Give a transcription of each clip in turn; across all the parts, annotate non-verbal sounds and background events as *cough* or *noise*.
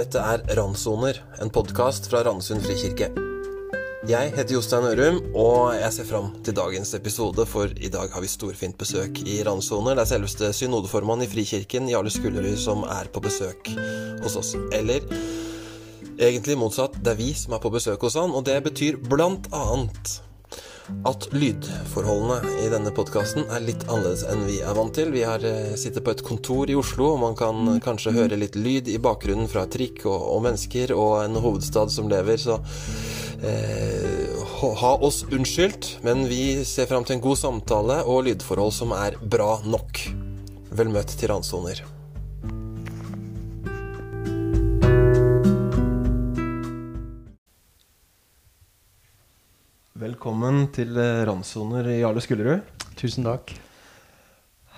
Dette er Randsoner, en podkast fra Randesund frikirke. Jeg heter Jostein Ørum, og jeg ser fram til dagens episode, for i dag har vi storfint besøk i Randsoner. Det er selveste synodeformann i Frikirken, Jarle Skullerud, som er på besøk hos oss. Eller egentlig motsatt, det er vi som er på besøk hos han, og det betyr blant annet at lydforholdene i denne podkasten er litt annerledes enn vi er vant til. Vi har eh, sitter på et kontor i Oslo, og man kan kanskje høre litt lyd i bakgrunnen fra trikk og, og mennesker og en hovedstad som lever, så eh, ha oss unnskyldt, men vi ser fram til en god samtale og lydforhold som er bra nok. Vel møtt til randsoner. Velkommen til eh, Randsoner i Jarle Skullerud. Tusen takk.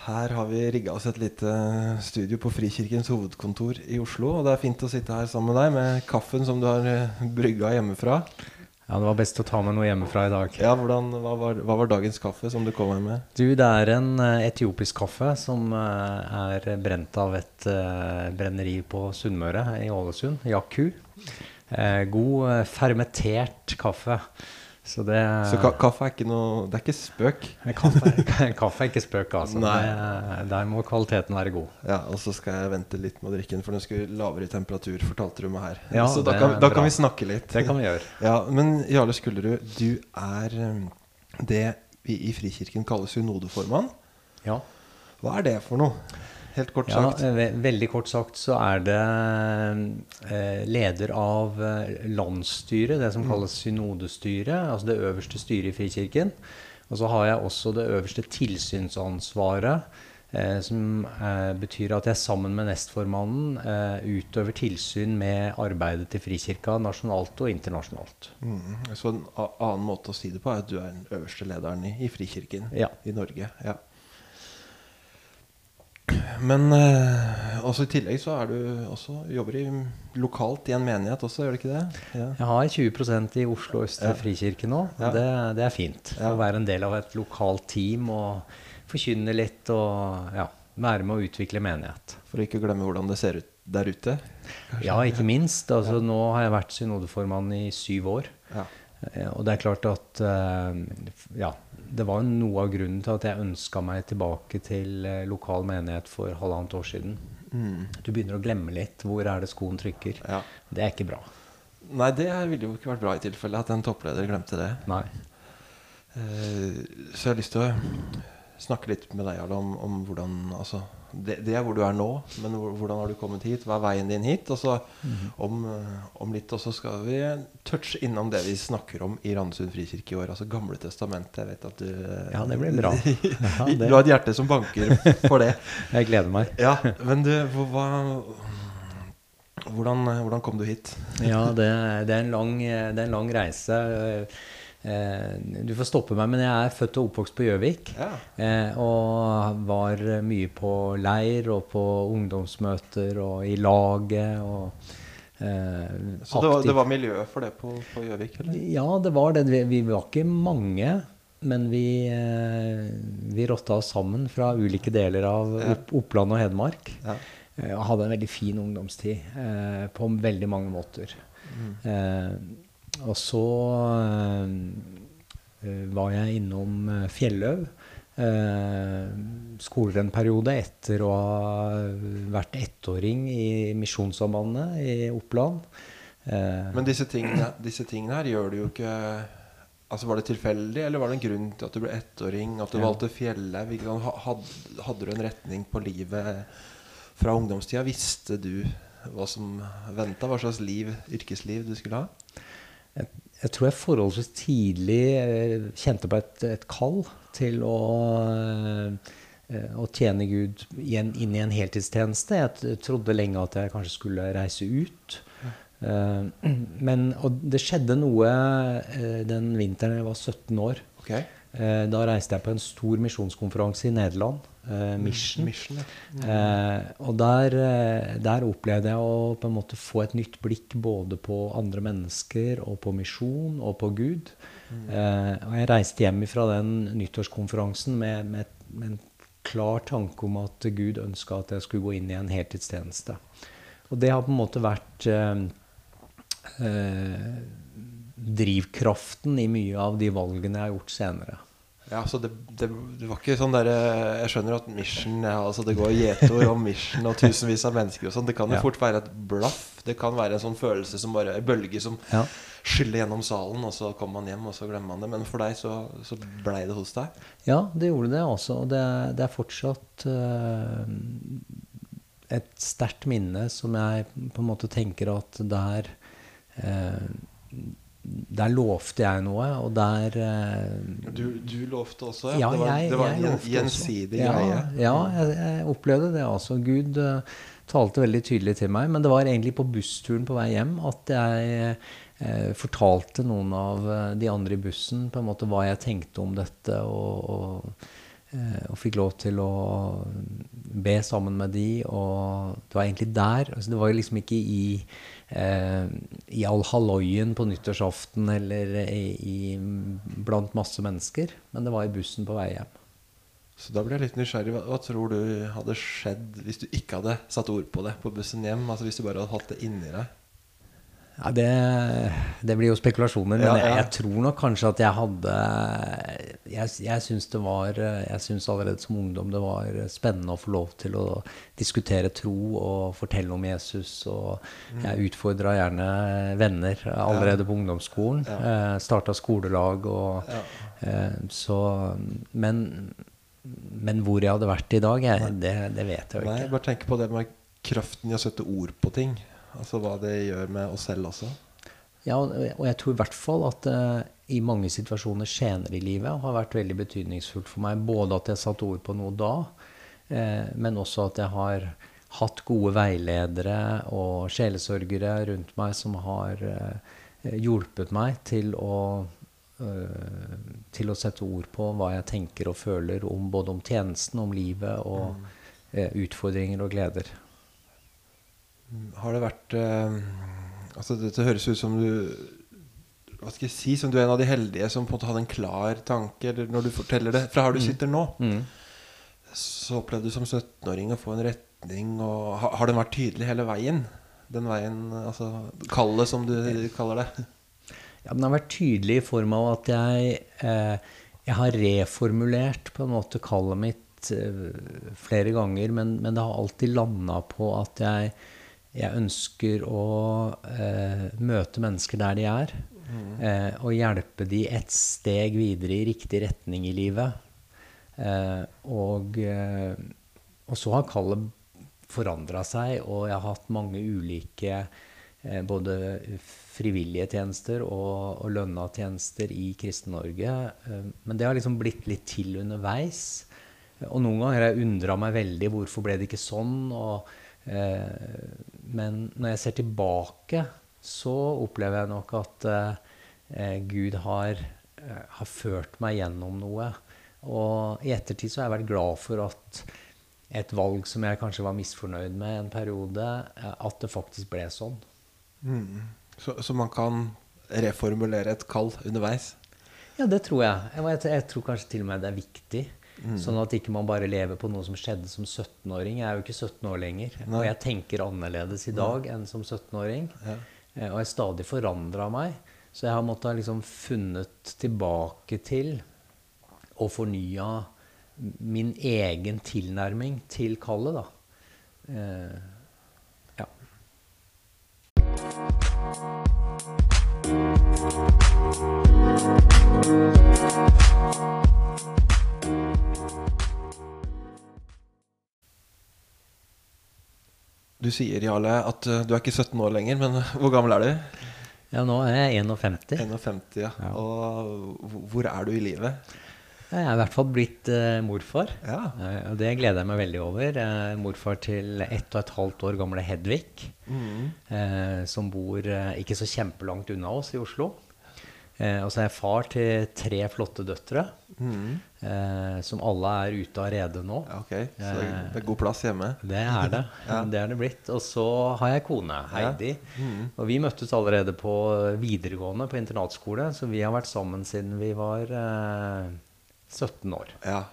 Her har vi rigga oss et lite studio på Frikirkens hovedkontor i Oslo. Og det er fint å sitte her sammen med deg med kaffen som du har eh, brygga hjemmefra. Ja, Det var best å ta med noe hjemmefra i dag. Ja, hvordan, hva, var, hva, var, dagens kaffe som du kom her med? Du, Det er en etiopisk kaffe som er brent av et brenneri på Sunnmøre i Ålesund, Jaku. god fermentert kaffe. Så, det, så ka kaffe er ikke noe Det er ikke spøk? Kaffe, *laughs* kaffe er ikke spøk, altså. Det, der må kvaliteten være god. Ja, Og så skal jeg vente litt med å drikke den, for den skulle lavere temperatur, fortalte du meg her. Ja, så da, kan, da kan, vi snakke litt. Det kan vi gjøre. *laughs* Ja, Men Jarle Skullerud, du er um, det vi i Frikirken kaller synodeformann. Ja. Hva er det for noe? Helt kort sagt? Ja, ve veldig kort sagt så er det eh, leder av eh, landsstyret, det som mm. kalles synodestyret, altså det øverste styret i Frikirken. Og så har jeg også det øverste tilsynsansvaret, eh, som eh, betyr at jeg sammen med nestformannen eh, utøver tilsyn med arbeidet til Frikirka nasjonalt og internasjonalt. Mm. Så en annen måte å si det på er at du er den øverste lederen i, i Frikirken ja. i Norge. Ja. Men uh, også i tillegg så er du også jobber i, lokalt i en menighet også, gjør du ikke det? Ja. Jeg har 20% i Oslo Østre ja. frikirke nå. Ja. Det, det, er fint. Å være en del av et lokalt team og forkynne litt og være med å utvikle menighet. For å ikke glemme hvordan det ser ut der ute? Kanskje? Ja, ikke minst. Altså, nå har jeg vært synodeformann i syv år. Eh, og det er klart at uh, ja, det var noe av grunnen til at jeg ønska meg tilbake til eh, lokal menighet for halvannet år siden. Mm. Du begynner å glemme litt. Hvor er det skoen trykker? Ja. Det er ikke bra. Nei, det ville jo ikke vært bra i tilfelle at en toppleder glemte det. Nei. Eh, så jeg har lyst til å snakke litt med deg Jarle, om, om hvordan altså, det, det, er hvor du er nå, men hvordan har du kommet hit? Hva er veien din hit? Og så mm. om, om, litt også skal vi touche innom det vi snakker om i Randesund frikirke i år. Altså Gamle testamentet. Jeg vet at du Ja, det blir bra. *laughs* Ja, det. Du har et hjerte som banker for det. *laughs* jeg gleder meg. Ja, Men du, hva hvordan, hvordan, kom du hit? ja, det, det, er lang, det, er en lang, reise. Eh, du får stoppe meg, men jeg er født og oppvokst på Gjøvik. Ja. Eh, og var mye på leir og på ungdomsmøter og i laget. og eh, Så det var, det var miljø for det på Gjøvik? Ja, det var det. Vi, vi var ikke mange. Men vi, vi rotta oss sammen fra ulike deler av opp, Oppland og Hedmark. Ja. Og hadde en veldig fin ungdomstid eh, på veldig mange måter. Mm. Og så uh, var jeg innom uh, Fjelløv skoler en periode etter å ha vært ettåring i Misjonssambandet i Oppland. Men disse tingene, disse tingene, her gjør du jo ikke Altså Var det tilfeldig, eller var det en grunn til at du ble ettåring? At du ja. valgte Fjellhaug? Hadde du en retning på livet fra ungdomstida? Visste du hva som venta? Hva slags liv, yrkesliv du skulle ha? Jeg, jeg, tror jeg forholdsvis tidlig eh, kjente på et, et kall til å, eh, å tjene Gud inn i en heltidstjeneste. Jeg trodde lenge at jeg kanskje skulle reise ut. Eh, men, og det skjedde noe den vinteren jeg var 17 år. Okay. Da reiste jeg på en stor misjonskonferanse i Nederland. Uh, Mission. Mission ja. mm. uh, og der, uh, der, opplevde jeg å på en måte få et nytt blikk både på andre mennesker og på misjon og på Gud. Mm. og jeg reiste hjem fra den nyttårskonferansen med, med, med, en klar tanke om at Gud ønska at jeg skulle gå inn i en heltidstjeneste. Og det har på en måte vært eh, eh, drivkraften i mye av de valgene jeg har gjort senere. Ja, så det, det, det var ikke sånn derre Jeg skjønner at mission ja, altså Det går gjetord om mission og tusenvis av mennesker og sånn. Det kan jo Ja. fort være et blaff. Det kan være en sånn følelse som bare En bølge som Ja. skyller gjennom salen, og så kommer man hjem, og så glemmer man det. Men for deg så, så blei det hos deg. Ja, det gjorde det også. Og det, det er fortsatt uh, et sterkt minne som jeg på en måte tenker at der eh, Der lovte jeg noe, og der uh, Du, du lovte også, Ja, ja det var, jeg, det var en gjensidig ja, greie. Ja, jeg, jeg opplevde det også. Gud uh, talte veldig tydelig til meg. Men det var egentlig på bussturen på vei hjem at jeg uh, fortalte noen av de andre i bussen på en måte hva jeg tenkte om dette, og, og, og fikk lov til å be sammen med de. Og det var egentlig der. Altså, det var jo liksom ikke i i all halloien på nyttårsaften eller i, i, blant masse mennesker, men det var i bussen på vei hjem. Så da ble jeg litt nysgjerrig. Hva, hva tror du hadde skjedd hvis du ikke hadde satt ord på det på bussen hjem? Altså Hvis du bare hadde hatt det inni deg? Ja, det, det blir jo spekulasjoner, men Ja, Jeg, ja. jeg tror nok kanskje at jeg hadde Jeg, jeg syns det var Jeg syns allerede som ungdom det var spennende å få lov til å diskutere tro og fortelle om Jesus. Og Mm. jeg utfordra gjerne venner allerede på ungdomsskolen. Ja. Eh, Starta skolelag og eh, Så Men, men hvor jeg hadde vært i dag, jeg, det, det vet jeg jo ikke. Nei, bare tenk på det med kraften i å sette ord på ting. Altså hva det gjør med oss selv også. Ja, og jeg tror i hvert fall at uh, i mange situasjoner senere i livet har vært veldig betydningsfullt for meg. Både at jeg satte ord på noe da, uh, men også at jeg har hatt gode veiledere og sjelesørgere rundt meg som har uh, hjulpet meg til å til å sette ord på hva jeg tenker og føler om både om tjenesten, om livet og mm. utfordringer og gleder. Har det vært eh, Altså Dette høres ut som du Hva skal jeg si Som du er en av de heldige som på en måte hadde en klar tanke Eller når du forteller det fra her du sitter nå. Så opplevde du som 17-åring å få en retning. Og har, har den vært tydelig hele veien? Den veien, altså Kallet, som du kaller det. Ja, Den har vært tydelig i form av at jeg, eh, jeg har reformulert på en måte kallet mitt eh, flere ganger, men, men det har alltid landa på at jeg, jeg ønsker å eh, møte mennesker der de er. Eh, og hjelpe de et steg videre i riktig retning i livet. Eh, og, eh, og så har kallet forandra seg, og jeg har hatt mange ulike eh, både frivillige tjenester og, og lønna tjenester i Kristen-Norge. Eh, men det har liksom blitt litt til underveis. Og noen ganger har jeg undra meg veldig hvorfor ble det ikke sånn. Og, men når jeg ser tilbake, så opplever jeg nok at eh, Gud har, eh, har ført meg gjennom noe. Og i ettertid så har jeg vært glad for at et valg som jeg kanskje var misfornøyd med en periode, eh, at det faktisk ble sånn. Så, så man kan reformulere et kall underveis. Ja, det tror jeg. Jeg, jeg, jeg tror kanskje til og med det er viktig. Sånn at ikke man bare lever på noe som skjedde som 17-åring. Jeg er jo ikke 17 år lenger. Nei. Og jeg tenker annerledes i dag enn som 17-åring. Ja. Eh, Og jeg stadig forandra meg. Så jeg har måttet ha liksom funnet tilbake til og fornya min egen tilnærming til kallet, da. Eh, ja. Du sier, Jarle, at eh, du er ikke 17 år lenger, men *laughs* hvor gammel er du? ja, nå er jeg 51. 51, ja. Ja. Og hvor- er du i livet? Jeg er i hvert fall blitt uh, morfar. Ja. Uh, og det gleder jeg meg veldig over. Jeg er morfar til ett og et halvt år gamle Hedvig, eh, som bor ikke så kjempelangt unna oss i Oslo. Eh, og så er jeg far til tre flotte døtre, eh, som alle er ute av redet nå. Ok, Så det er- god plass hjemme? Det er det. *laughs* Ja. Det er det blitt. Og så har jeg kone, Heidi. Og vi møttes allerede på videregående på internatskole, så vi har vært sammen siden vi var eh, 17 år. Ja.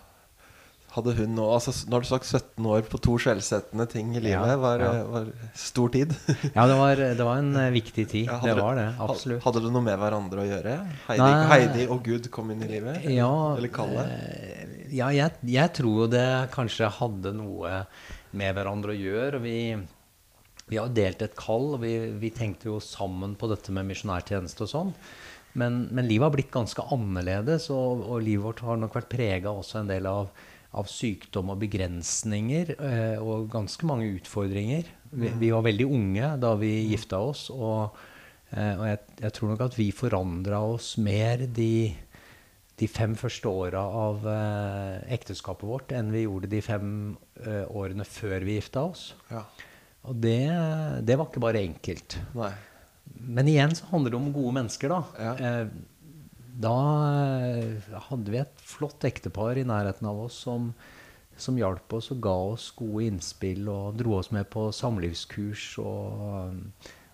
Hadde hun nå altså, Nå har du sagt 17 år på to skjellsettende ting i livet. Ja, var, ja. var stor tid. *laughs* Ja, det var, det var en eh, viktig tid. Ja, det var det. Absolutt. Hadde det noe med hverandre å gjøre? Heidi. Heidi og Gud kom inn i livet? Ja, Eller Kalle? eh, ja jeg, jeg tror det kanskje hadde noe med hverandre å gjøre. Vi, vi har delt et kall, vi, vi tenkte jo sammen på dette med misjonærtjeneste og sånn. Men, men livet har blitt ganske annerledes, og, og livet vårt har nok vært prega også en del av, av sykdom og begrensninger, eh, og ganske mange utfordringer. Vi, vi var veldig unge da vi gifta oss, og, eh, og jeg, jeg tror nok at vi forandra oss mer de de fem første åra av eh, ekteskapet vårt enn vi gjorde de fem eh, årene før vi gifta oss. Ja. Og det, det var ikke bare enkelt. Nei. Men igjen så handler det om gode mennesker, da. Ja. Eh, da eh, hadde vi et flott ektepar i nærheten av oss som, som hjalp oss og ga oss gode innspill og dro oss med på samlivskurs. Og,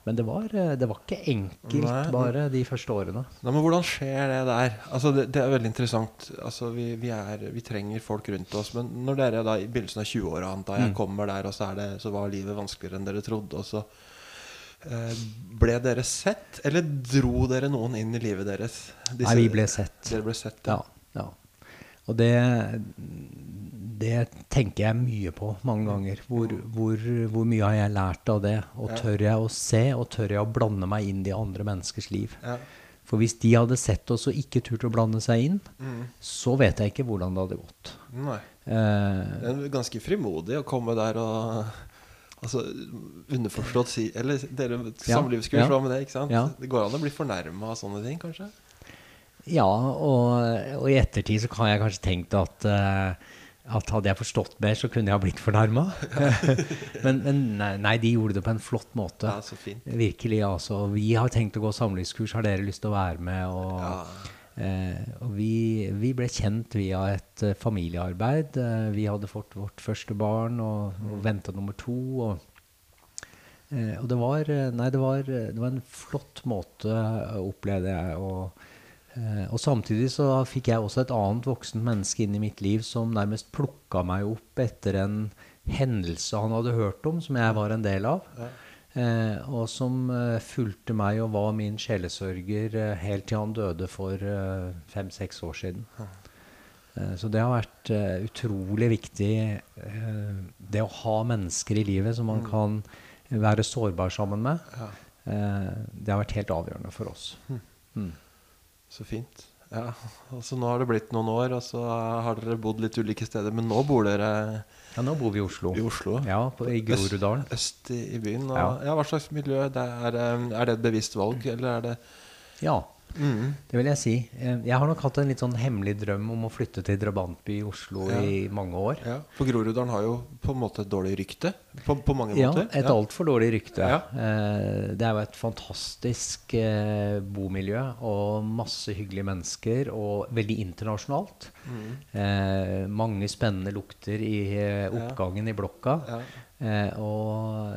men det var, eh, det var ikke enkelt Nei. bare de første årene. Nei, men hvordan skjer det der? Altså, det, det er veldig interessant. Altså, vi, vi, er, vi trenger folk rundt oss. Men når dere da i begynnelsen av 20-åra antar jeg, Mm. kommer der, og så, er det, så var livet vanskeligere enn dere trodde, og så eh, ble dere sett, eller dro dere noen inn i livet deres? Disse- Nei, vi ble sett. Dere ble sett, Ja. ja. Og det, det tenker jeg mye på mange ganger. Hvor, hvor, hvor mye har jeg lært av det? Og tør jeg å se, og tør jeg å blande meg inn i andre menneskers liv? Ja. For hvis de hadde sett oss og ikke turt å blande seg inn, Mm. så vet jeg ikke hvordan det hadde gått. Nei. Eh, Det er ganske frimodig å komme der og Altså, underforstått si Eller dere samlivskurs, ja. hva med det? ikke sant? Ja. Det går an å bli fornærma av sånne ting, kanskje? ja, og, og i ettertid så kan jeg kanskje tenkt at eh, at hadde jeg forstått mer, så kunne jeg ha blitt fornærma. *laughs* men men nei, nei, de gjorde det på en flott måte. Ja, så fint. Virkelig, altså. Vi har tenkt å gå samlivskurs. Har dere lyst til å være med? Og, Ja. Eh, og vi, vi ble kjent via et eh, familiearbeid. Eh, vi hadde fått vårt første barn og, og venta nummer to. Og, og det var Nei, det var, det var en flott måte, opplevde jeg. Og, og samtidig så fikk jeg også et annet voksent menneske inn i mitt liv som nærmest plukka meg opp etter en hendelse han hadde hørt om, som jeg var en del av. Ja. Eh, og som eh, fulgte meg og var min sjelesørger eh, helt til han døde for fem-seks år siden. Eh, så det har vært utrolig viktig, eh, det å ha mennesker i livet som man kan være sårbar sammen med. Ja. Eh, det har vært helt avgjørende for oss. Mm. Så fint. Ja, altså Nå har det blitt noen år, og så har dere bodd litt ulike steder. Men nå bor dere Ja, nå bor vi i Oslo. i Oslo. Ja, på, i Groruddalen. Øst i, i byen. Og, Ja. ja. Hva slags miljø? Det er, er det et bevisst valg, eller er det Ja, mm. det vil jeg si. Eh, Jeg har nok hatt en litt sånn hemmelig drøm om å flytte til drabantby i Oslo Ja. i mange år. ja. For Groruddalen har jo på en måte et dårlig rykte. På, på mange Ja, måter. et altfor dårlig rykte. Ja. Eh, det er jo et fantastisk eh, bomiljø og masse hyggelige mennesker, og veldig internasjonalt. Mm. Mange spennende lukter i oppgangen i blokka. Ja. Og,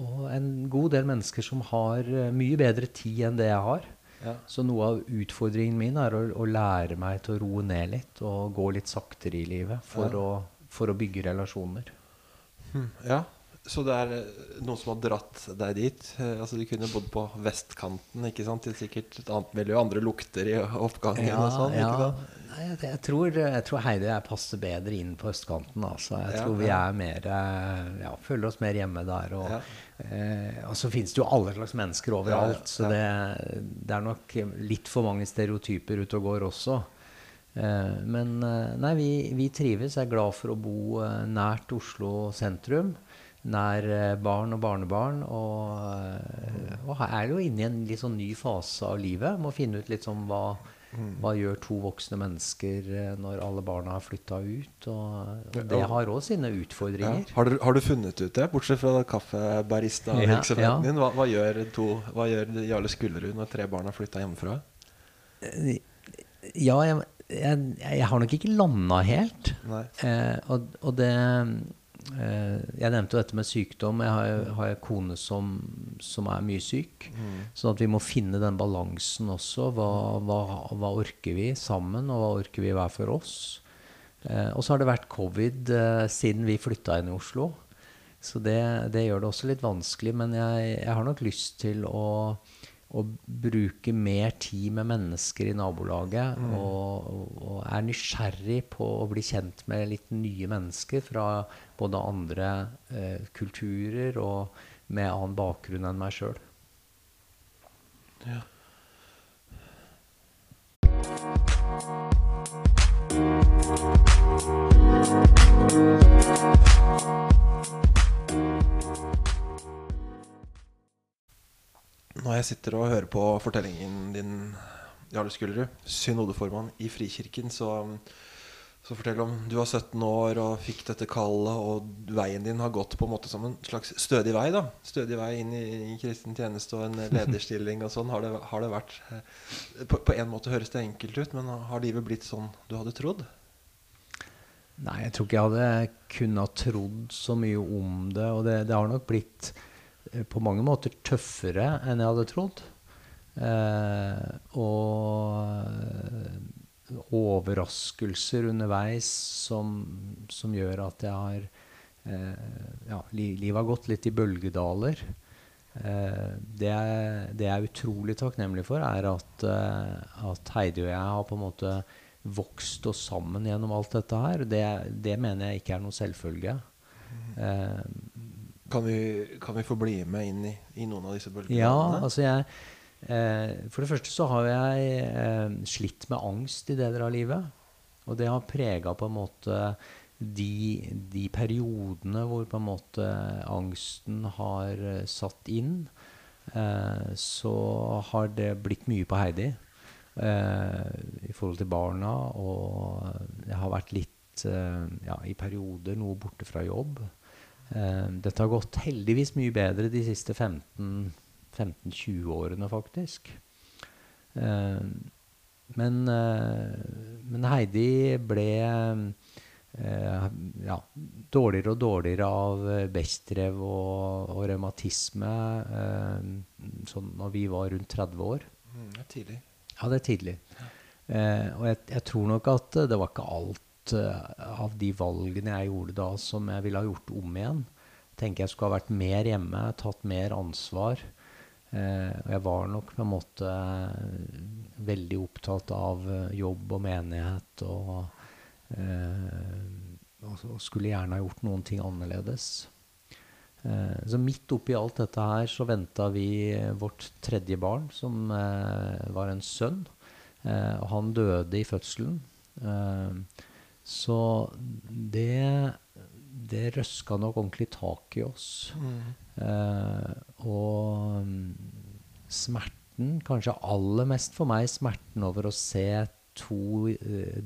og en god del mennesker som har mye bedre tid enn det jeg har. Ja. Så noe av utfordringen min er å, å lære meg til å roe ned litt og gå litt saktere i livet for, Ja. å, for å bygge relasjoner. Hm, ja. Så det er eh, noen som har dratt deg dit? Eh, altså Du kunne bodd på vestkanten, ikke sant? I sikkert et annet miljø, andre lukter i oppgangen og sånn? sant? Nei, jeg, tror, jeg tror Heidi og jeg passer bedre inn på østkanten. Altså. Jeg Ja, tror vi er mer eh, ja, føler oss mer hjemme der. Og, Ja. eh, og så finnes det jo alle slags mennesker overalt, Ja, ja, så det, det er nok litt for mange stereotyper ute og går også. Eh, men nei, vi, vi trives. Jeg er glad for å bo nært Oslo sentrum. Nær eh, barn og barnebarn. Og, eh, og er jo inne i en litt sånn ny fase av livet. Må finne ut litt sånn hva, hva gjør to voksne mennesker eh, når alle barna har flytta ut. Og, og det har òg sine Ja. utfordringer. Har, du, har du funnet ut det, bortsett fra kaffebarista-virksomheten Ja, ja. din? Hva, hva gjør, to, hva gjør Jarle Skullerud når tre barn har flytta hjemmefra? Ja, jeg, jeg, jeg har nok ikke landa helt. Eh, og, og det Jeg nevnte jo dette med sykdom. Jeg har, har en kone som, som er mye syk. Sånn at vi må finne den balansen også. Hva, hva, hva orker vi sammen, og hva orker vi hver for oss? Eh, og så har det vært covid eh, siden vi flytta inn i Oslo. Så det, det, gjør det også litt vanskelig. Men jeg, jeg har nok lyst til å, å, bruke mer tid med mennesker i nabolaget. Mm. Og, og, er nysgjerrig på å bli kjent med litt nye mennesker fra både andre eh, kulturer og med annen bakgrunn enn meg sjøl. Ja. Når jeg sitter og hører på fortellingen din, Jarle Skullerud, synodeformann i Frikirken, så, så fortell om du var 17 år og fikk dette kallet, og veien din har gått på en måte som en slags stødig vei. da Stødig vei inn i, i kristen tjeneste og en lederstilling og sånn. Har har det vært eh, på, på en måte høres det enkelt ut, men har livet blitt sånn du hadde trodd? Nei, jeg tror ikke jeg hadde kunnet trodd så mye om det. Og det, det har nok blitt på mange måter tøffere enn jeg hadde trodd. Eh, og eh, overraskelser underveis som, som, gjør at jeg har eh, Ja, livet har gått litt i bølgedaler. Eh, det, jeg, det jeg er utrolig takknemlig for, er at, eh, at Heidi og jeg har på en måte vokst oss sammen gjennom alt dette her. Det, det mener jeg ikke er noe selvfølge. Mm. Eh, kan, vi, kan, vi, få bli med inn i, i noen av disse bølgene? Ja, altså jeg eh, For det første så har jeg eh, slitt med angst i deler av livet. Og det har prega på en måte de, de, periodene hvor på en måte angsten har eh, satt inn. Eh, så har det blitt mye på Heidi eh, i forhold til barna. Og jeg har vært litt eh, ja, i perioder noe borte fra jobb. Eh, dette har gått heldigvis mye bedre de siste 15-20 årene, faktisk. Eh, men, eh, men, Heidi ble eh, ja, dårligere og dårligere av bestrev og, og revmatisme sånn når vi var rundt 30 år. Mm, tidlig. Ja, det er tidlig. Eh, og jeg, jeg, tror nok at det var ikke alt uh, av de valgene jeg gjorde da, som jeg ville ha gjort om igjen. Tenker jeg skulle ha vært mer hjemme, tatt mer ansvar. Eh, og jeg var nok på en måte veldig opptatt av jobb og menighet. Og, eh, og skulle gjerne ha gjort noen ting annerledes. Eh, så midt oppi alt dette her så venta vi vårt tredje barn, som eh, var en sønn. Eh, han døde i fødselen. Så det det røska nok ordentlig tak i oss. Mm. og smerten, kanskje aller mest for meg, smerten over å se to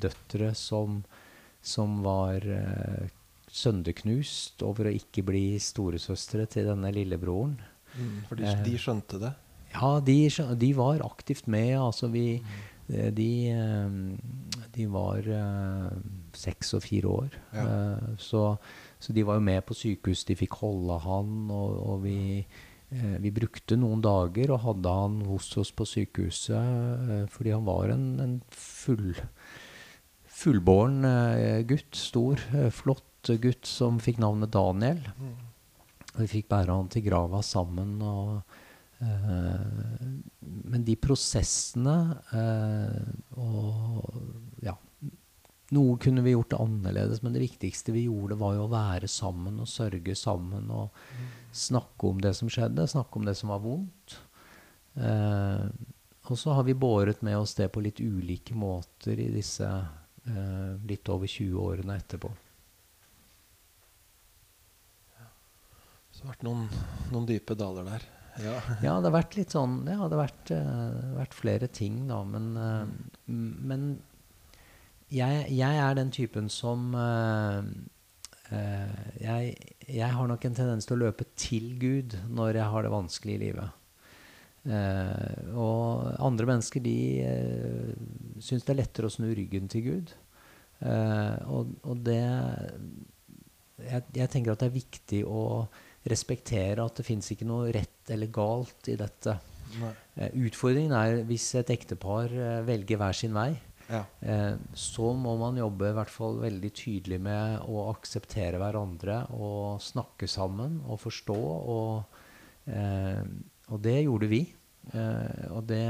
døtre som, som var sønderknust over å ikke bli storesøstre til denne lillebroren. Mm, for de, de, skjønte det? Ja, de, de, var aktivt med. Altså vi mm. Eh, de, eh, de, var seks og fire år. Ja. Uh, så, så, de var jo med på sykehus. De fikk holde han, og, og vi, uh, vi brukte noen dager og hadde han hos oss på sykehuset fordi han var en, en full fullbåren gutt. Stor, flott gutt som fikk navnet Daniel. Mm. Vi fikk bære han til grava sammen. Og, uh, men de prosessene uh, og ja Noe kunne vi gjort annerledes, men det viktigste vi gjorde, var jo å være sammen og sørge sammen og snakke om det som skjedde, snakke om det som var vondt. Eh, og så har vi båret med oss det på litt ulike måter i disse litt over 20 årene etterpå. Så det har vært noen, noen dype daler der. Ja. *laughs* ja. det har vært litt sånn Det har vært, uh, vært flere ting, da. Men, uh, men jeg, jeg, er den typen som uh, jeg, jeg, har nok en tendens til å løpe til Gud når jeg har det vanskelig i livet. og andre mennesker de uh, syns det er lettere å snu ryggen til Gud. og, og det jeg, jeg tenker at det er viktig å respektere at det fins ikke noe rett eller galt i dette. Uh, utfordringen er hvis et ektepar uh, velger hver sin vei. Ja. eh, så må man jobbe i hvert fall veldig tydelig med å akseptere hverandre og snakke sammen og forstå. Og, eh, og det gjorde vi. Eh, og det,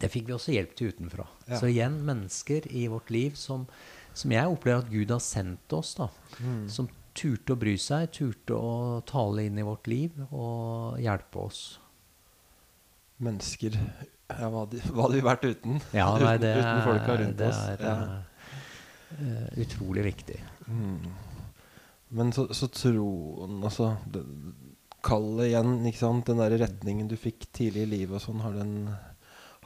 det fikk vi også hjelp til utenfra. Ja. Så igjen mennesker i vårt liv som, som jeg opplever at Gud har sendt oss. da, Mm. Som turte å bry seg, turte å tale inn i vårt liv og hjelpe oss. Mennesker ja, hva, hadde, vi vært uten? Ja, nei, det uten, uten folka rundt det oss. er ja. uh, utrolig viktig. Mm. Men så, så troen, altså det, Kallet igjen, ikke sant? Den der retningen du fikk tidlig i livet og sånn, har, den,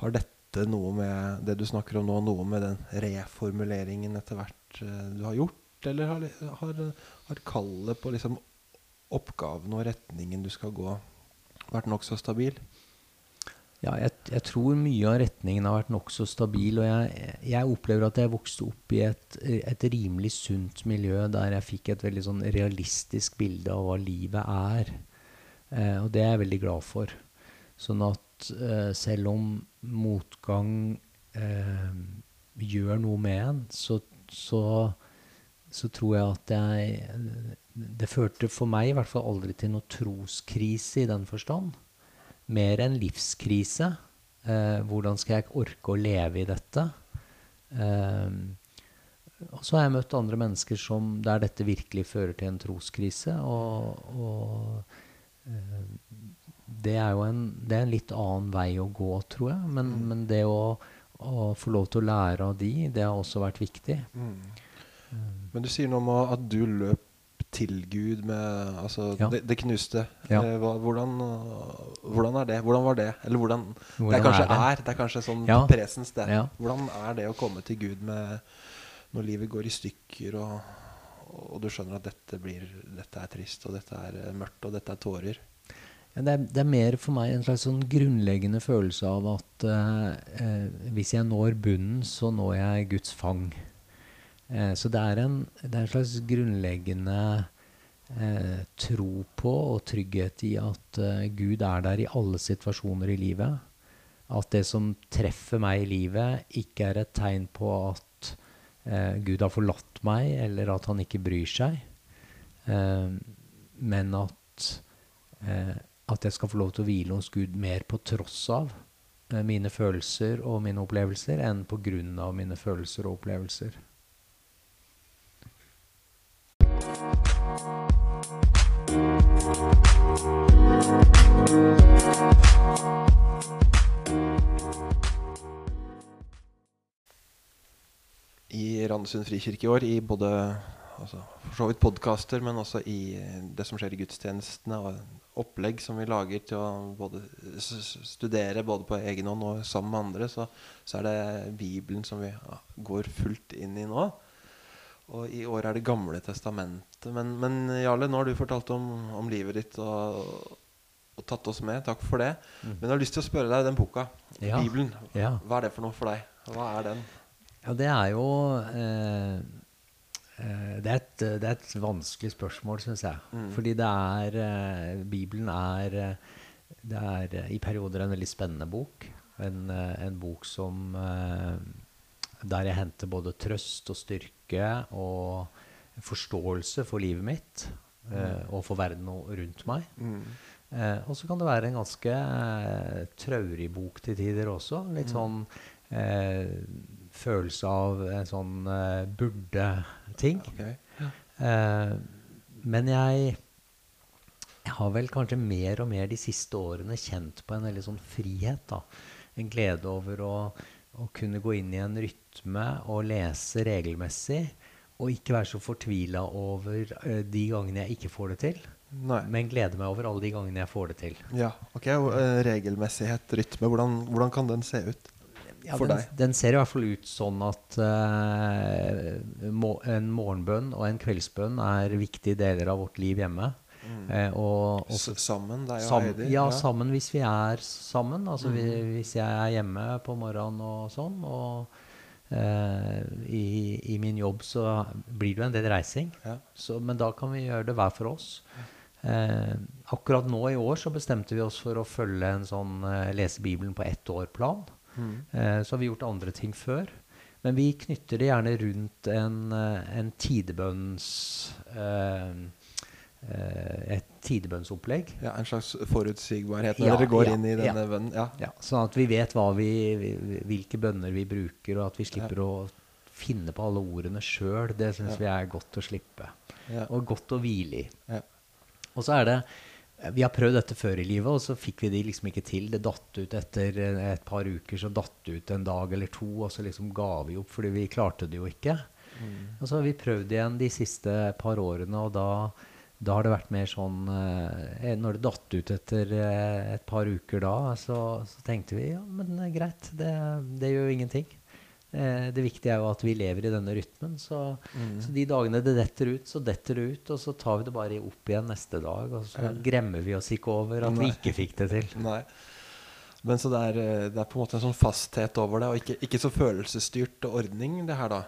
har dette noe med det du snakker om nå, noe med den reformuleringen etter hvert uh, du har gjort? Eller har, har, har kallet på liksom oppgaven og retningen du skal gå, vært nokså stabil? Ja, jeg, jeg tror mye av retningen har vært nokså stabil. Og jeg, jeg opplever at jeg vokste opp i et, et rimelig sunt miljø der jeg fikk et veldig sånn realistisk bilde av hva livet er. Eh, og det er jeg veldig glad for. Sånn at eh, selv om motgang eh, gjør noe med en, så, så, så tror jeg at jeg Det førte for meg i hvert fall aldri til noe troskrise i den forstand mer en livskrise. Eh, hvordan skal jeg orke å leve i dette? Eh, og så har jeg møtt andre mennesker som, der dette virkelig fører til en troskrise. Og, og eh, det er jo en, det er en litt annen vei å gå, tror jeg. Men, Mm. men det å, å få lov til å lære av de, det har også vært viktig. Mm. Eh, Men du sier noe om at du løp til Gud med Altså, Ja. det, det knuste. Ja. Eh, hvordan, øh, hvordan er det? Hvordan var det? Eller hvordan, det Hvordan er kanskje er det? er. Det er kanskje sånn Ja. presens, det. Hvordan er det å komme til Gud med når livet går i stykker, og, og du skjønner at dette, blir, dette er trist, og dette er eh, mørkt, og dette er tårer? Det, er, det er mer for meg en slags sånn grunnleggende følelse av at uh, uh, hvis jeg når bunnen, så når jeg Guds fang. Eh, så det er, en, det er en slags grunnleggende eh, tro på og trygghet i at eh, Gud er der i alle situasjoner i livet. At det som treffer meg i livet, ikke er et tegn på at eh, Gud har forlatt meg, eller at han ikke bryr seg. Eh, men at eh, at jeg skal få lov til å hvile hos Gud mer på tross av mine følelser og mine opplevelser enn på grunn av mine følelser og opplevelser. I Randesund frikirke i år, i både altså, for så vidt podkaster, men også i det som skjer i gudstjenestene, og opplegg som vi lager til å både studere både på egen hånd og sammen med andre, så, så er det Bibelen som vi går fullt inn i nå. Og i år er det Gamle testamentet. Men, men Jarle, nå har du fortalt om, om livet ditt og, og tatt oss med. Takk for det. Men jeg har lyst til å spørre deg den boka, Ja. Bibelen. Ja. Hva er det for noe for deg? Hva er den? Ja, det er jo eh, eh, det, er et, det er et vanskelig spørsmål, syns jeg. Mm. Fordi det er eh, Bibelen er eh, Det er eh, i perioder en veldig spennende bok. En, en bok som eh, Der jeg henter både trøst og styrke og forståelse for livet mitt eh, og for verden rundt meg. Mm. Eh, og så kan det være en ganske eh, traurig bok til tider også. Litt sånn eh, følelse av en sånn burde-ting. Ok. Eh, men jeg, jeg har vel kanskje mer og mer de siste årene kjent på en veldig sånn frihet. da. En glede over å, å kunne gå inn i en rytme og lese regelmessig. Og ikke være så fortvila over uh, de gangene jeg ikke får det til. Nei. Men glede meg over alle de gangene jeg får det til. Ja, ok. eh, regelmessighet, rytme. Hvordan, hvordan kan den se ut Ja, for den, deg? den ser i hvert fall ut sånn at uh, må, en morgenbønn og en kveldsbønn er viktige deler av vårt liv hjemme. Mm. og, og sammen, deg og sam, Heidi? ja, sammen hvis vi er sammen. Altså vi, Mm. hvis jeg er hjemme på morgenen og sånn. Og i, i min jobb så blir det jo en del reising. Ja. Så, men da kan vi gjøre det hver for oss. Eh, akkurat nå i år så bestemte vi oss for å følge en sånn eh, lese Bibelen på ett år-plan. Mm. Eh, så har vi gjort andre ting før. Men vi knytter det gjerne rundt en, eh, en tidebønns eh, eh, Et tidebønnsopplegg. Ja, En slags forutsigbarhet når ja, dere går ja, inn i denne ja. bønnen? Ja. ja. Sånn at vi vet vi, hvilke bønner vi bruker, og at vi slipper å finne på alle ordene sjøl. Det syns vi er godt å slippe. Og godt å hvile i. Og så er det vi har prøvd dette før i livet, og så fikk vi det liksom ikke til. Det datt ut etter et par uker, så datt det ut en dag eller to, og så liksom ga vi opp fordi vi klarte det jo ikke. Mm. Og så har vi prøvd igjen de siste par årene, og da, da har det vært mer sånn eh, Når det datt ut etter eh, et par uker da, så, så tenkte vi ja, men greit, det, det gjør jo ingenting. Eh, det viktige er jo at vi lever i denne rytmen. Så, mm. så, de dagene det detter ut, så detter det ut. Og så tar vi det bare opp igjen neste dag. Og så gremmer vi oss ikke over at Nei. vi ikke fikk det til. Nei. Men så det er, eh, det er, på en måte en sånn fasthet over det, og ikke, ikke så følelsesstyrt ordning, det her, da?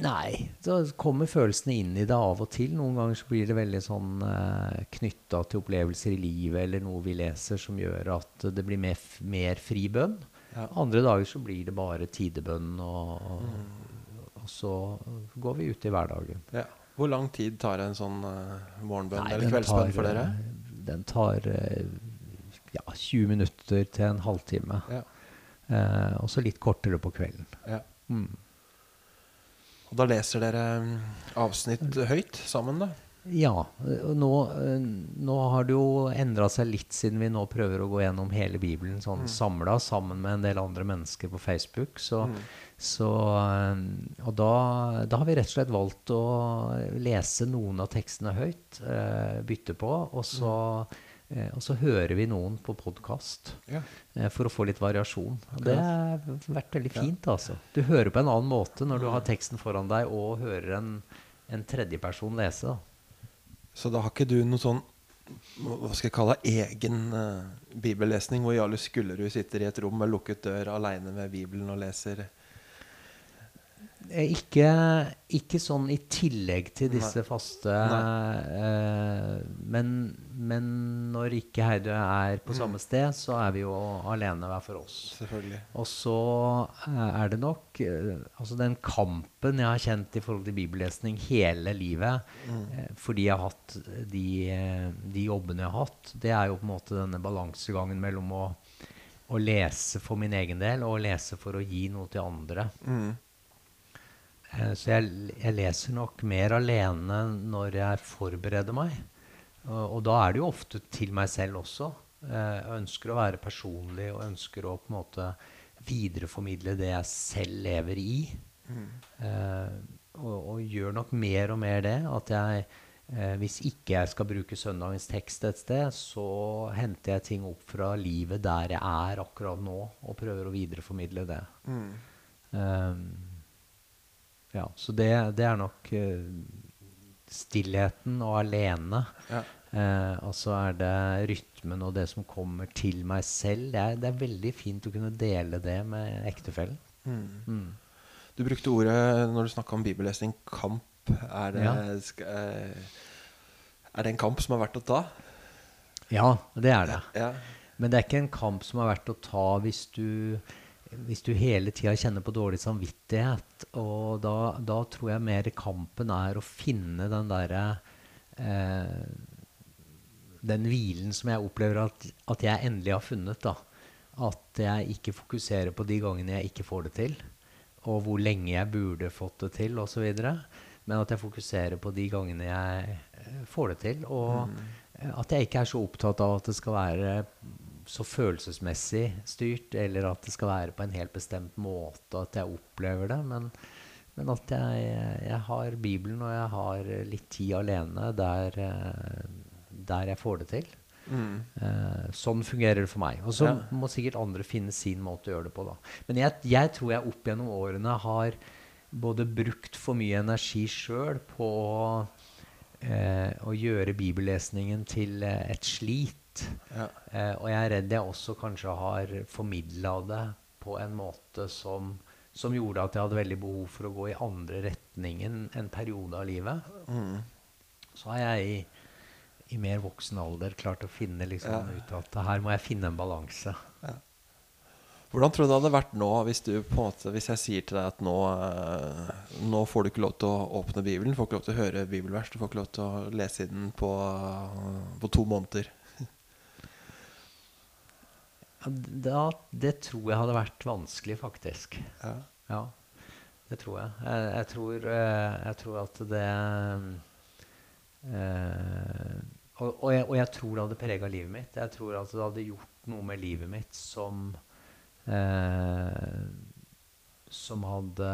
Nei. Så kommer følelsene inn i det av og til. Noen ganger så blir det veldig sånn eh, knytta til opplevelser i livet eller noe vi leser som gjør at det blir mer, mer fri bønn. Ja. Andre dager så blir det bare tidebønn, og, og, og, så går vi ut i hverdagen. Ja. Hvor lang tid tar en sånn uh, morgenbønn Nei, eller kveldsbønn for dere? Eh, den tar uh, ja, 20 minutter til en halvtime. Ja. Uh, og så litt kortere på kvelden. Ja. Mm. Og da leser dere mm, avsnitt høyt sammen, da? Ja. Nå, nå, har det jo endra seg litt siden vi nå prøver å gå gjennom hele Bibelen sånn mm. samla sammen med en del andre mennesker på Facebook. Så, mm. så, eh, og da, da, har vi rett og slett valgt å lese noen av tekstene høyt. Eh, bytte på. Og så, mm. Eh, og så hører vi noen på podkast ja. eh, for å få litt variasjon. Det har vært veldig fint. Altså. Du hører på en annen måte når du har teksten foran deg og hører en, en tredjeperson lese. da. Så da har ikke du noe sånn hva skal jeg kalle egen uh, bibellesning, hvor Jarle Skullerud sitter i et rom med lukket dør aleine med Bibelen og leser ikke, ikke, sånn i tillegg til disse Nei. faste eh, men, men, når ikke Heidø er på mm. samme sted, så er vi jo alene hver for oss. Selvfølgelig. Og så eh, er det nok uh, altså den kampen jeg har kjent i forhold til bibellesning hele livet, mm. uh, fordi jeg har hatt de, de, jobbene jeg har hatt, det er jo på en måte denne balansegangen mellom å, å lese for min egen del og å lese for å gi noe til andre. Mm. Eh, så jeg, jeg, leser nok mer alene når jeg forbereder meg. Og, og, da er det jo ofte til meg selv også. Eh, jeg ønsker å være personlig og ønsker å på en måte videreformidle det jeg selv lever i. Mm. Eh, og, og, gjør nok mer og mer det. At jeg, eh, hvis ikke jeg skal bruke søndagens tekst et sted, så henter jeg ting opp fra livet der jeg er akkurat nå, og prøver å videreformidle det. Mm. Um, ja, så det, det er nok uh, stillheten og alene. Ja. Eh, og så er det rytmen og det som kommer til meg selv. Det er, det er veldig fint å kunne dele det med ektefellen. Mm. Mm. Du brukte ordet når du snakka om bibellesning, kamp. Er det, ja. uh, er det en kamp som er verdt å ta? Ja, det er det. Ja. Men det er ikke en kamp som er verdt å ta hvis du hvis du hele tida kjenner på dårlig samvittighet, og da, da, tror jeg mer kampen er å finne den derre eh, Den hvilen som jeg opplever at, at, jeg endelig har funnet. da. At jeg ikke fokuserer på de gangene jeg ikke får det til, og hvor lenge jeg burde fått det til, osv. Men at jeg fokuserer på de gangene jeg eh, får det til. Og mm. at jeg ikke er så opptatt av at det skal være så følelsesmessig styrt, eller at det skal være på en helt bestemt måte at jeg opplever det. Men, men at jeg, jeg, har Bibelen, og jeg har litt tid alene der, eh, der jeg får det til. Mm. Uh, sånn fungerer det for meg. Og så ja. må sikkert andre finne sin måte å gjøre det på. da. Men jeg, jeg tror jeg opp gjennom årene har både brukt for mye energi sjøl på uh, å gjøre bibellesningen til et slit ja. Eh, og jeg er redd jeg også kanskje har formidla det på en måte som, som, gjorde at jeg hadde veldig behov for å gå i andre retningen en periode av livet. Mm. Så har jeg i, i, mer voksen alder klart å finne liksom, ja. ut at her må jeg finne en balanse. Ja. Hvordan tror du det hadde vært nå hvis, du, måte, hvis jeg sier til deg at nå, eh, nå får du ikke lov til å åpne Bibelen, du får ikke lov til å høre bibelvers, du får ikke lov til å lese i den på, på to måneder? Da, det tror jeg hadde vært vanskelig, faktisk. Ja. Ja, det tror jeg. Jeg, jeg, tror, eh, jeg tror at det eh, og, og, jeg, og, jeg, tror det hadde prega livet mitt. Jeg tror at det hadde gjort noe med livet mitt som Eh, som hadde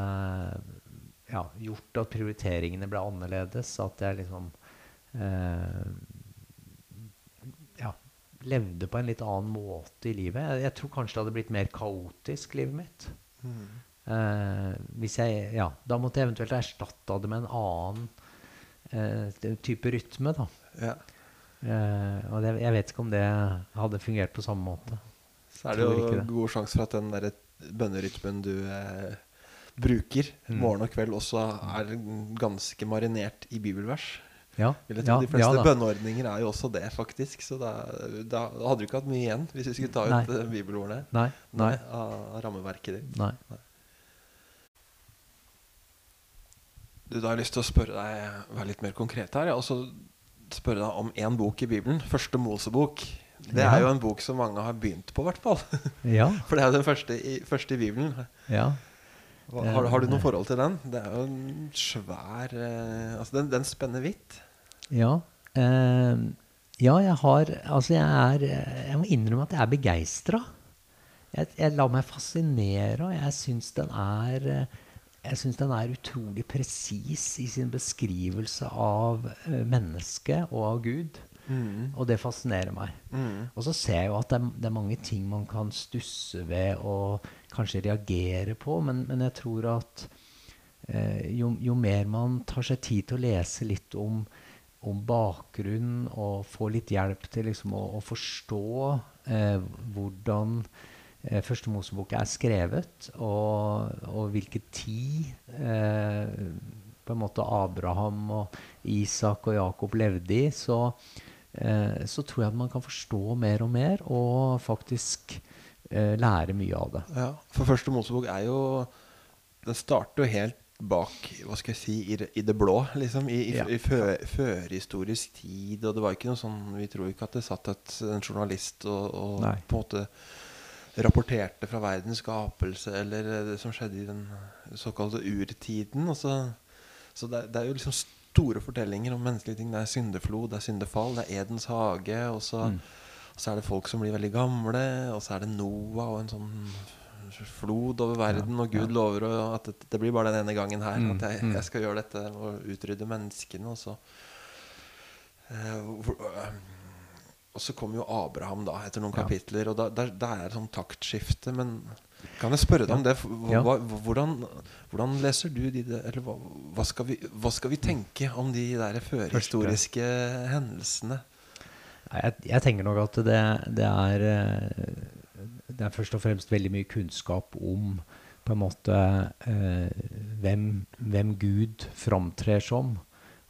ja, gjort at prioriteringene ble annerledes. At jeg liksom eh, levde på en litt annen måte i livet. Jeg, jeg, tror kanskje det hadde blitt mer kaotisk, livet mitt. Mm. Eh, hvis jeg, ja, da måtte jeg eventuelt erstatta det med en annen eh, type rytme. da. Ja. Eh, og det, jeg vet ikke om det hadde fungert på samme måte så er det jo god sjanse for at den der bønnerytmen du eh, bruker mm. morgen og kveld, også er ganske marinert i bibelvers. Ja, ja, de fleste ja, bønneordninger er jo også det, faktisk. Så da, da, hadde du ikke hatt mye igjen hvis vi skulle ta ut nei. bibelordene nei, nei. Av, rammeverket ditt. Nei. nei. Du, da har jeg lyst til å spørre deg være litt mer konkret her. Og så spørre deg om én bok i Bibelen. Første Mosebok. Det er jo en bok som mange har begynt på, i hvert fall. *laughs* Ja. For det er jo den første i, første i Bibelen. Ja. Har, har, du noe forhold til den? Det er jo en svær eh, Altså, den, den, spenner vidt. Ja. Eh, ja, jeg har Altså, jeg er Jeg må innrømme at jeg er begeistra. Jeg, jeg lar meg fascinere, og jeg syns den er jeg syns den er utrolig presis i sin beskrivelse av eh, mennesket og av Gud. Mm. Og det fascinerer meg. Mm. Og så ser jeg jo at det er, det er, mange ting man kan stusse ved og kanskje reagere på, men, men jeg tror at eh, jo, jo, mer man tar seg tid til å lese litt om, om bakgrunn og få litt hjelp til liksom, å, å, forstå eh, hvordan eh, Første Mosebok er skrevet, og, og hvilken tid eh, på en måte Abraham og Isak og Jakob levde i, så, eh, så tror jeg at man kan forstå mer og mer, og faktisk eh, lære mye av det. Ja, For første Mosebok er jo Den starter jo helt bak hva skal jeg si, i, i det blå, liksom. I, i, ja. i førhistorisk tid. Og det var ikke noe sånn Vi tror ikke at det satt et, en journalist og, og på en måte rapporterte fra verdens skapelse eller det som skjedde i den såkalte urtiden. Så, så det, det, er jo liksom store fortellinger om menneskelige ting. Det er syndeflod, det er syndefall, det er Edens hage. Og så, mm. og så er det folk som blir veldig gamle. Og så er det Noah og en sånn flod over verden. Og Gud lover at det, det, blir bare den ene gangen her. Mm, at jeg, mm. jeg, skal gjøre dette og utrydde menneskene. Og så uh, og så kommer jo Abraham da etter noen kapitler, og da, der, der er det sånn taktskifte. Men kan jeg spørre deg om det? Hvordan, hvordan, leser du de Eller hva, hva, skal vi, hva, skal vi, tenke om de der førhistoriske hendelsene? Jeg, jeg, tenker nok at det, det, er eh, Det er først og fremst veldig mye kunnskap om på en måte eh, hvem, hvem Gud framtrer som.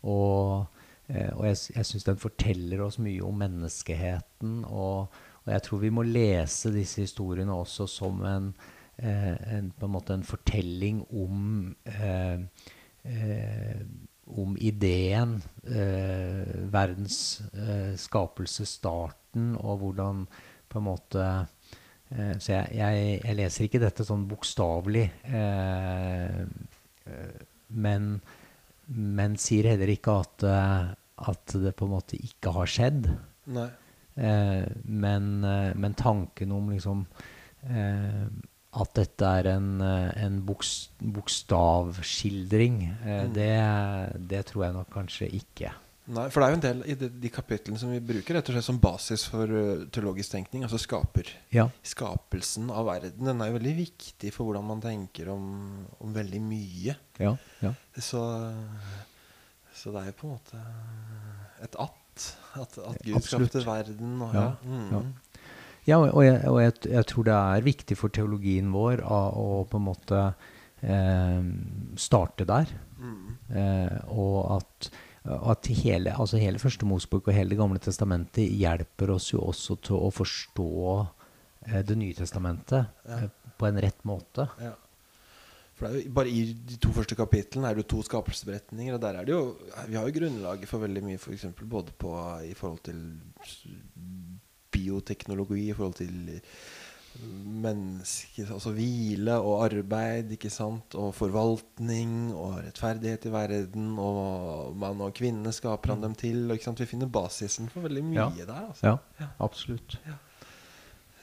Og Eh, og jeg, jeg syns den forteller oss mye om menneskeheten. Og, og, jeg tror vi må lese disse historiene også som en, eh, en, på en, måte en fortelling om eh, eh om ideen, eh, verdens skapelse, starten, og hvordan på en måte Så jeg, jeg, jeg, leser ikke dette sånn bokstavelig, men men sier heller ikke at, eh, at det på en måte ikke har skjedd. Eh, men, eh, men, tanken om liksom eh, at dette er en, eh, en bokstavskildring, eh, mm. det, det, tror jeg nok kanskje ikke. Nei, for det er jo en del i de, de kapitlene som vi bruker rett og slett som basis for uh, teologisk tenkning. Altså skaper. Ja. Skapelsen av verden. Den er jo veldig viktig for hvordan man tenker om, om veldig mye. Ja, ja. Så, så, det er jo på en måte et at. At, at Gud Absolutt. skapte verden. Og, ja, mm. ja. og, jeg, og jeg, jeg, tror det er viktig for teologien vår å, å på en måte eh, starte der. Mm. Eh, og at at hele, altså hele Første Mosebok og hele Det gamle testamentet hjelper oss jo også til å forstå eh, Det nye testamentet. Ja. Eh, på en rett måte. Ja. For det jo, bare I de to første kapitlene er det jo to skapelsesberetninger. Og der er det jo Vi har jo grunnlaget for veldig mye, for eksempel, både på, i forhold til bioteknologi, i forhold til menneske, altså hvile og arbeid, ikke sant? og forvaltning og rettferdighet i verden. Og mann og kvinne skaper han dem til. Og, ikke sant? Vi finner basisen for veldig mye Ja. der. Altså. Ja, absolutt.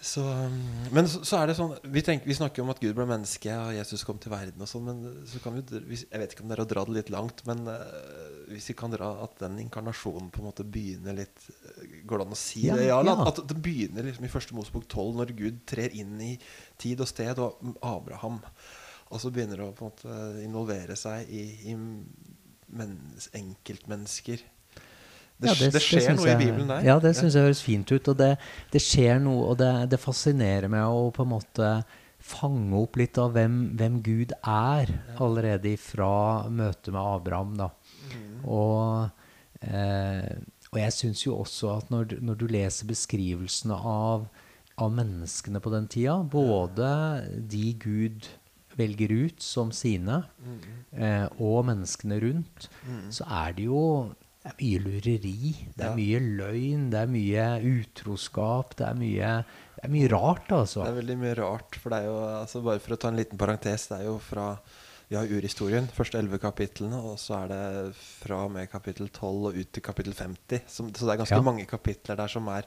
Så, um, men så, så er det sånn vi, tenker, vi snakker om at Gud ble menneske, og Jesus kom til verden og sånn, men så kan vi Jeg vet ikke om det er å dra det litt langt, men uh, hvis vi kan dra at den inkarnasjonen på en måte begynner litt eh, Går det an å si Ja, det? Ja, ja. At det begynner liksom i første Mosebok 12, når Gud trer inn i tid og sted, og Abraham Og så begynner det å på en måte involvere seg i, i mennes, enkeltmennesker. Det, Ja, det, skjer det noe jeg- i Bibelen der. Ja, det syns jeg høres fint ut. Og det, det skjer noe, og det, det fascinerer meg å på en måte fange opp litt av hvem, hvem Gud er, allerede fra møtet med Abraham. da. Mm. Og, eh, og jeg syns jo også at når, når du leser beskrivelsene av, av menneskene på den tida, både de Gud velger ut som sine, eh, og menneskene rundt, så er det jo det er mye lureri, det er mye løgn, det er mye utroskap, det er mye, det er mye rart, altså. Det er veldig mye rart. For det er jo, altså Bare for å ta en liten parentes, det er jo fra Vi har urhistorien, første elleve kapitlene, og så er det fra og med kapittel 12 og ut til kapittel 50. Som, så det er ganske Ja. mange kapitler der som er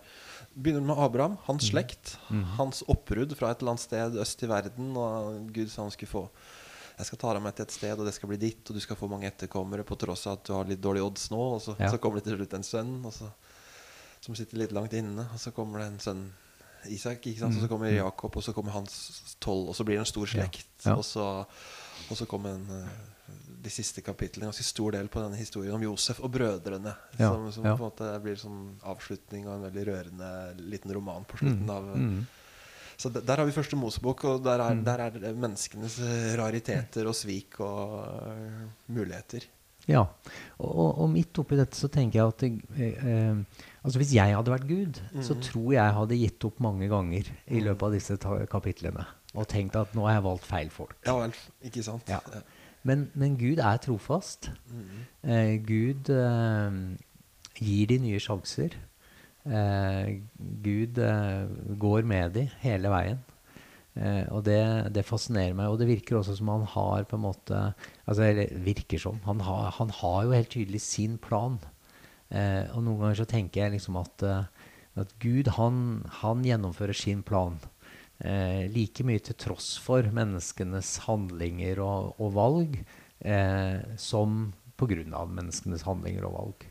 Begynner med Abraham, hans slekt, hans oppbrudd fra et eller annet sted øst i verden, og Gud sa han skulle få jeg skal ta deg med til et sted, og det skal bli ditt, og du skal få mange etterkommere på tross av at du har litt dårlige odds nå. Og så, Ja. så kommer det til slutt en sønn og så, som sitter litt langt inne, og så kommer det en sønn Isak, ikke sant? og så kommer Jakob, og så kommer hans tolv, og så blir det en stor slekt. Ja. Og, så, og så kommer en, eh, de siste kapitlene, en ganske stor del på denne historien om Josef og brødrene. Ja, Som, som ja. på en måte blir sånn avslutning av en veldig rørende liten roman på slutten av Mm. Så der, der har vi første Mosebok, og der er, der er menneskenes eh, rariteter og svik og uh, muligheter. Ja. Og, og, midt oppi dette så tenker jeg at eh, eh, altså hvis jeg hadde vært Gud, så tror jeg hadde gitt opp mange ganger i løpet av disse kapitlene. Og tenkt at nå har jeg valgt feil folk. Ja vel, ikke sant? Ja. Men, men Gud er trofast. Mm. Eh, Gud eh, gir de nye sjanser. Eh, Gud eh, går med de hele veien. Eh, og det, det fascinerer meg. Og det virker også som han har på en måte altså, Eller virker som. Han har, han har jo helt tydelig sin plan. Eh, og noen ganger så tenker jeg liksom at, at Gud, han, han gjennomfører sin plan. Like mye til tross for menneskenes handlinger og, og valg, som på grunn av menneskenes handlinger og valg.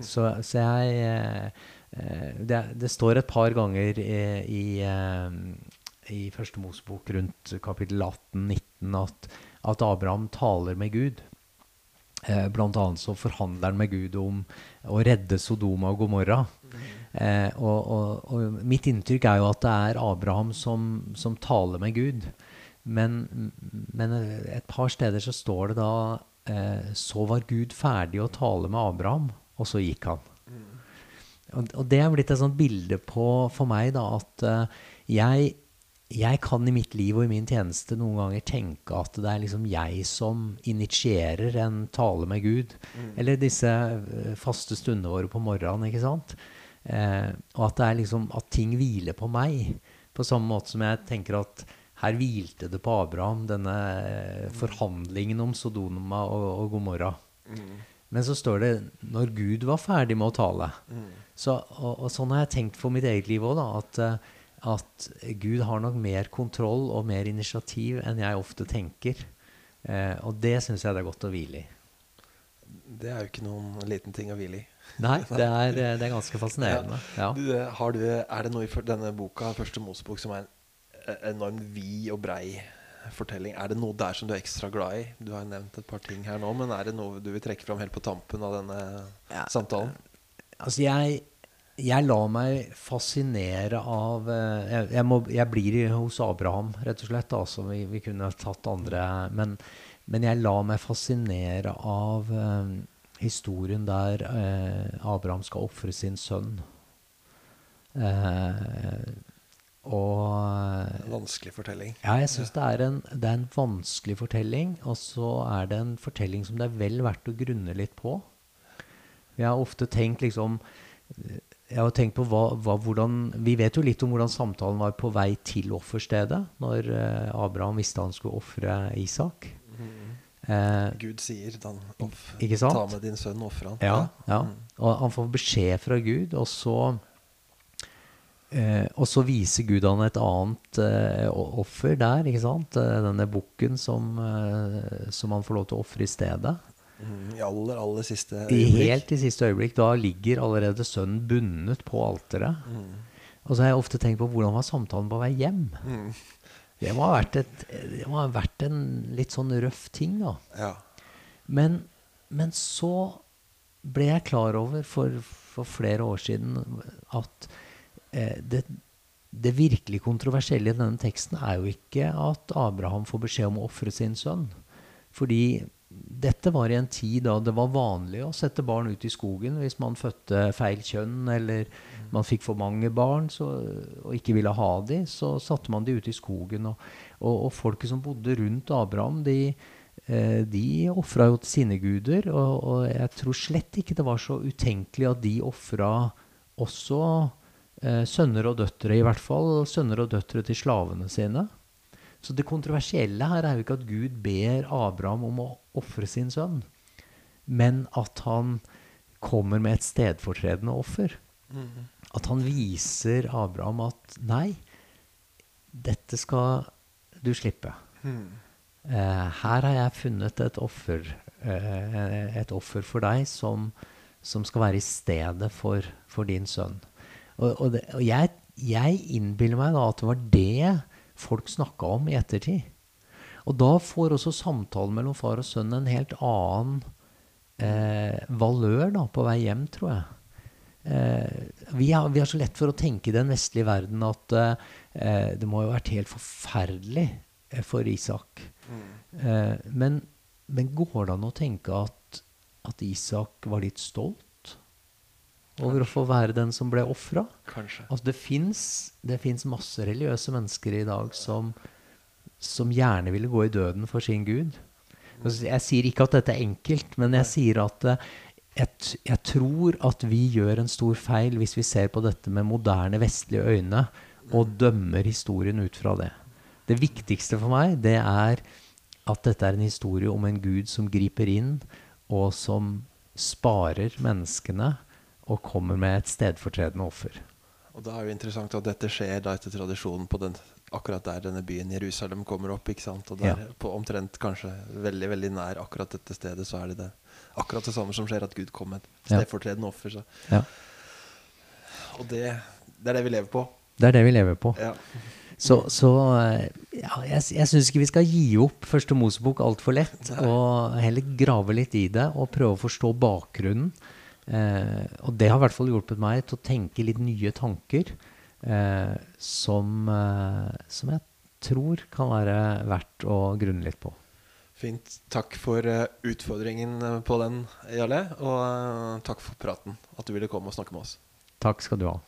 Så, så jeg eh, eh, det, det står et par ganger i, i, eh, i Første Mosebok rundt kapittel 18-19 at, at Abraham taler med Gud. Eh, blant annet så forhandler han med Gud om å redde Sodoma og Gomorra. Eh, og, og, og mitt inntrykk er jo at det er Abraham som, som taler med Gud. Men, men et par steder så står det da eh, Så var Gud ferdig å tale med Abraham, og så gikk han. Og, og det er blitt et sånt bilde på for meg da at uh, jeg, jeg kan i mitt liv og i min tjeneste noen ganger tenke at det er liksom jeg som initierer en tale med Gud. Eller disse eh, faste stundene våre på morgenen, ikke sant? Uh, og at det er liksom at ting hviler på meg. På samme måte som jeg tenker at her hvilte det på Abraham, denne forhandlingen om Sodoma og, og Gomorra. Men så står det 'når Gud var ferdig med å tale'. Så, og, og sånn har jeg tenkt for mitt eget liv òg, at, eh, at Gud har nok mer kontroll og mer initiativ enn jeg ofte tenker. Eh, og det syns jeg det er godt å hvile i. Det er jo ikke noen liten ting å hvile i. Nei, *laughs* det er, det er ganske fascinerende. Ja. Du, eh, har du, er det noe i denne boka, Første Mosebok, som er en enormt vid og brei fortelling? Er det noe der som du er ekstra glad i? Du har nevnt et par ting her nå, men er det noe du vil trekke fram helt på tampen av denne Ja. samtalen? Altså, jeg, jeg lar meg fascinere av eh, jeg, jeg, må, jeg blir hos Abraham, rett og slett. Altså, vi, vi kunne tatt andre men, men jeg lar meg fascinere av eh, historien der eh, Abraham skal ofre sin sønn. Eh, og En vanskelig fortelling. ja, jeg syns det, er en- det er en vanskelig fortelling, og så er det en fortelling som det er vel verdt å grunne litt på. Jeg har ofte tenkt liksom jeg har tenkt på hva, hva, hvordan, Vi vet jo litt om hvordan samtalen var på vei til offerstedet, når eh, Abraham visste han skulle ofre Isak. Eh, Gud sier han off, ta med din sønn og ofre han. Ja, ja. Mm. Og han får beskjed fra Gud, og så eh, Og så viser Gud han et annet eh, offer der, ikke sant? Eh, Denne bukken som, eh, som han får lov til å ofre i stedet. Mm, I aller, aller siste I øyeblikk. helt i siste øyeblikk. Da ligger allerede sønnen bundet på alteret. Mm. Og så har jeg ofte tenkt på hvordan var samtalen på vei hjem. Mm. Det må et, det må ha vært en litt sånn røff ting, da. Ja. Men, men så ble jeg klar over for, for flere år siden at det, det virkelig kontroversielle i denne teksten er jo ikke at Abraham får beskjed om å ofre sin sønn. Fordi dette var i en tid da det var vanlig å sette barn ut i skogen hvis man fødte feil kjønn, eller man fikk for mange barn så, og ikke ville ha de, så satte man de ut i skogen. Og, og, og folket som bodde rundt Abraham, de, eh, de ofra jo til sine guder. Og, og jeg tror slett ikke det var så utenkelig at de ofra også eh, sønner og døtre, i hvert fall sønner og døtre til slavene sine. Så det kontroversielle her er jo ikke at Gud ber Abraham om å ofre sin sønn, men at han kommer med et stedfortredende offer. Mm. At han viser Abraham at nei, dette skal du slippe. Mm. Eh, her har jeg funnet et offer, eh, et offer for deg som, som skal være i stedet for, for din sønn. Og, og, det, og jeg, jeg innbiller meg da at det var det folk snakka om i ettertid. Og da får også samtalen mellom far og sønn en helt annen eh, valør da, på vei hjem, tror jeg. Eh, vi, har, vi har så lett for å tenke i den vestlige verden at eh, det må jo ha vært helt forferdelig eh, for Isak. Mm. Eh, men, men går det an å tenke at, at Isak var litt stolt over å få være den som ble ofra? Altså det fins masse religiøse mennesker i dag som, som gjerne ville gå i døden for sin gud. Altså, Jeg sier ikke at dette er enkelt, men jeg sier at eh, jeg, jeg tror at vi gjør en stor feil hvis vi ser på dette med moderne vestlige øyne og dømmer historien ut fra det. Det viktigste for meg, det er at dette er en historie om en gud som griper inn, og som sparer menneskene og kommer med et stedfortredende offer. Og da er jo interessant at dette skjer da etter tradisjonen på den, akkurat der denne byen Jerusalem kommer opp. ikke sant? Og der, Ja. på omtrent kanskje veldig veldig nær akkurat dette stedet, så er det det akkurat det samme som skjer, at Gud kom med et stedfortredende offer. Så. Ja. Og det, det er det vi lever på. Det er det vi lever på. Ja. Så, så eh, ja, jeg, jeg syns ikke vi skal gi opp Første Mosebok altfor lett. Og heller grave litt i det og prøve å forstå bakgrunnen. Eh, og det har i hvert fall hjulpet meg til å tenke litt nye tanker eh, som, eh, som jeg tror kan være verdt å grunne litt på. Fint. Takk for eh, utfordringen eh, på den, Jarle. Og eh, takk for praten. At du ville komme og snakke med oss. Takk skal du ha.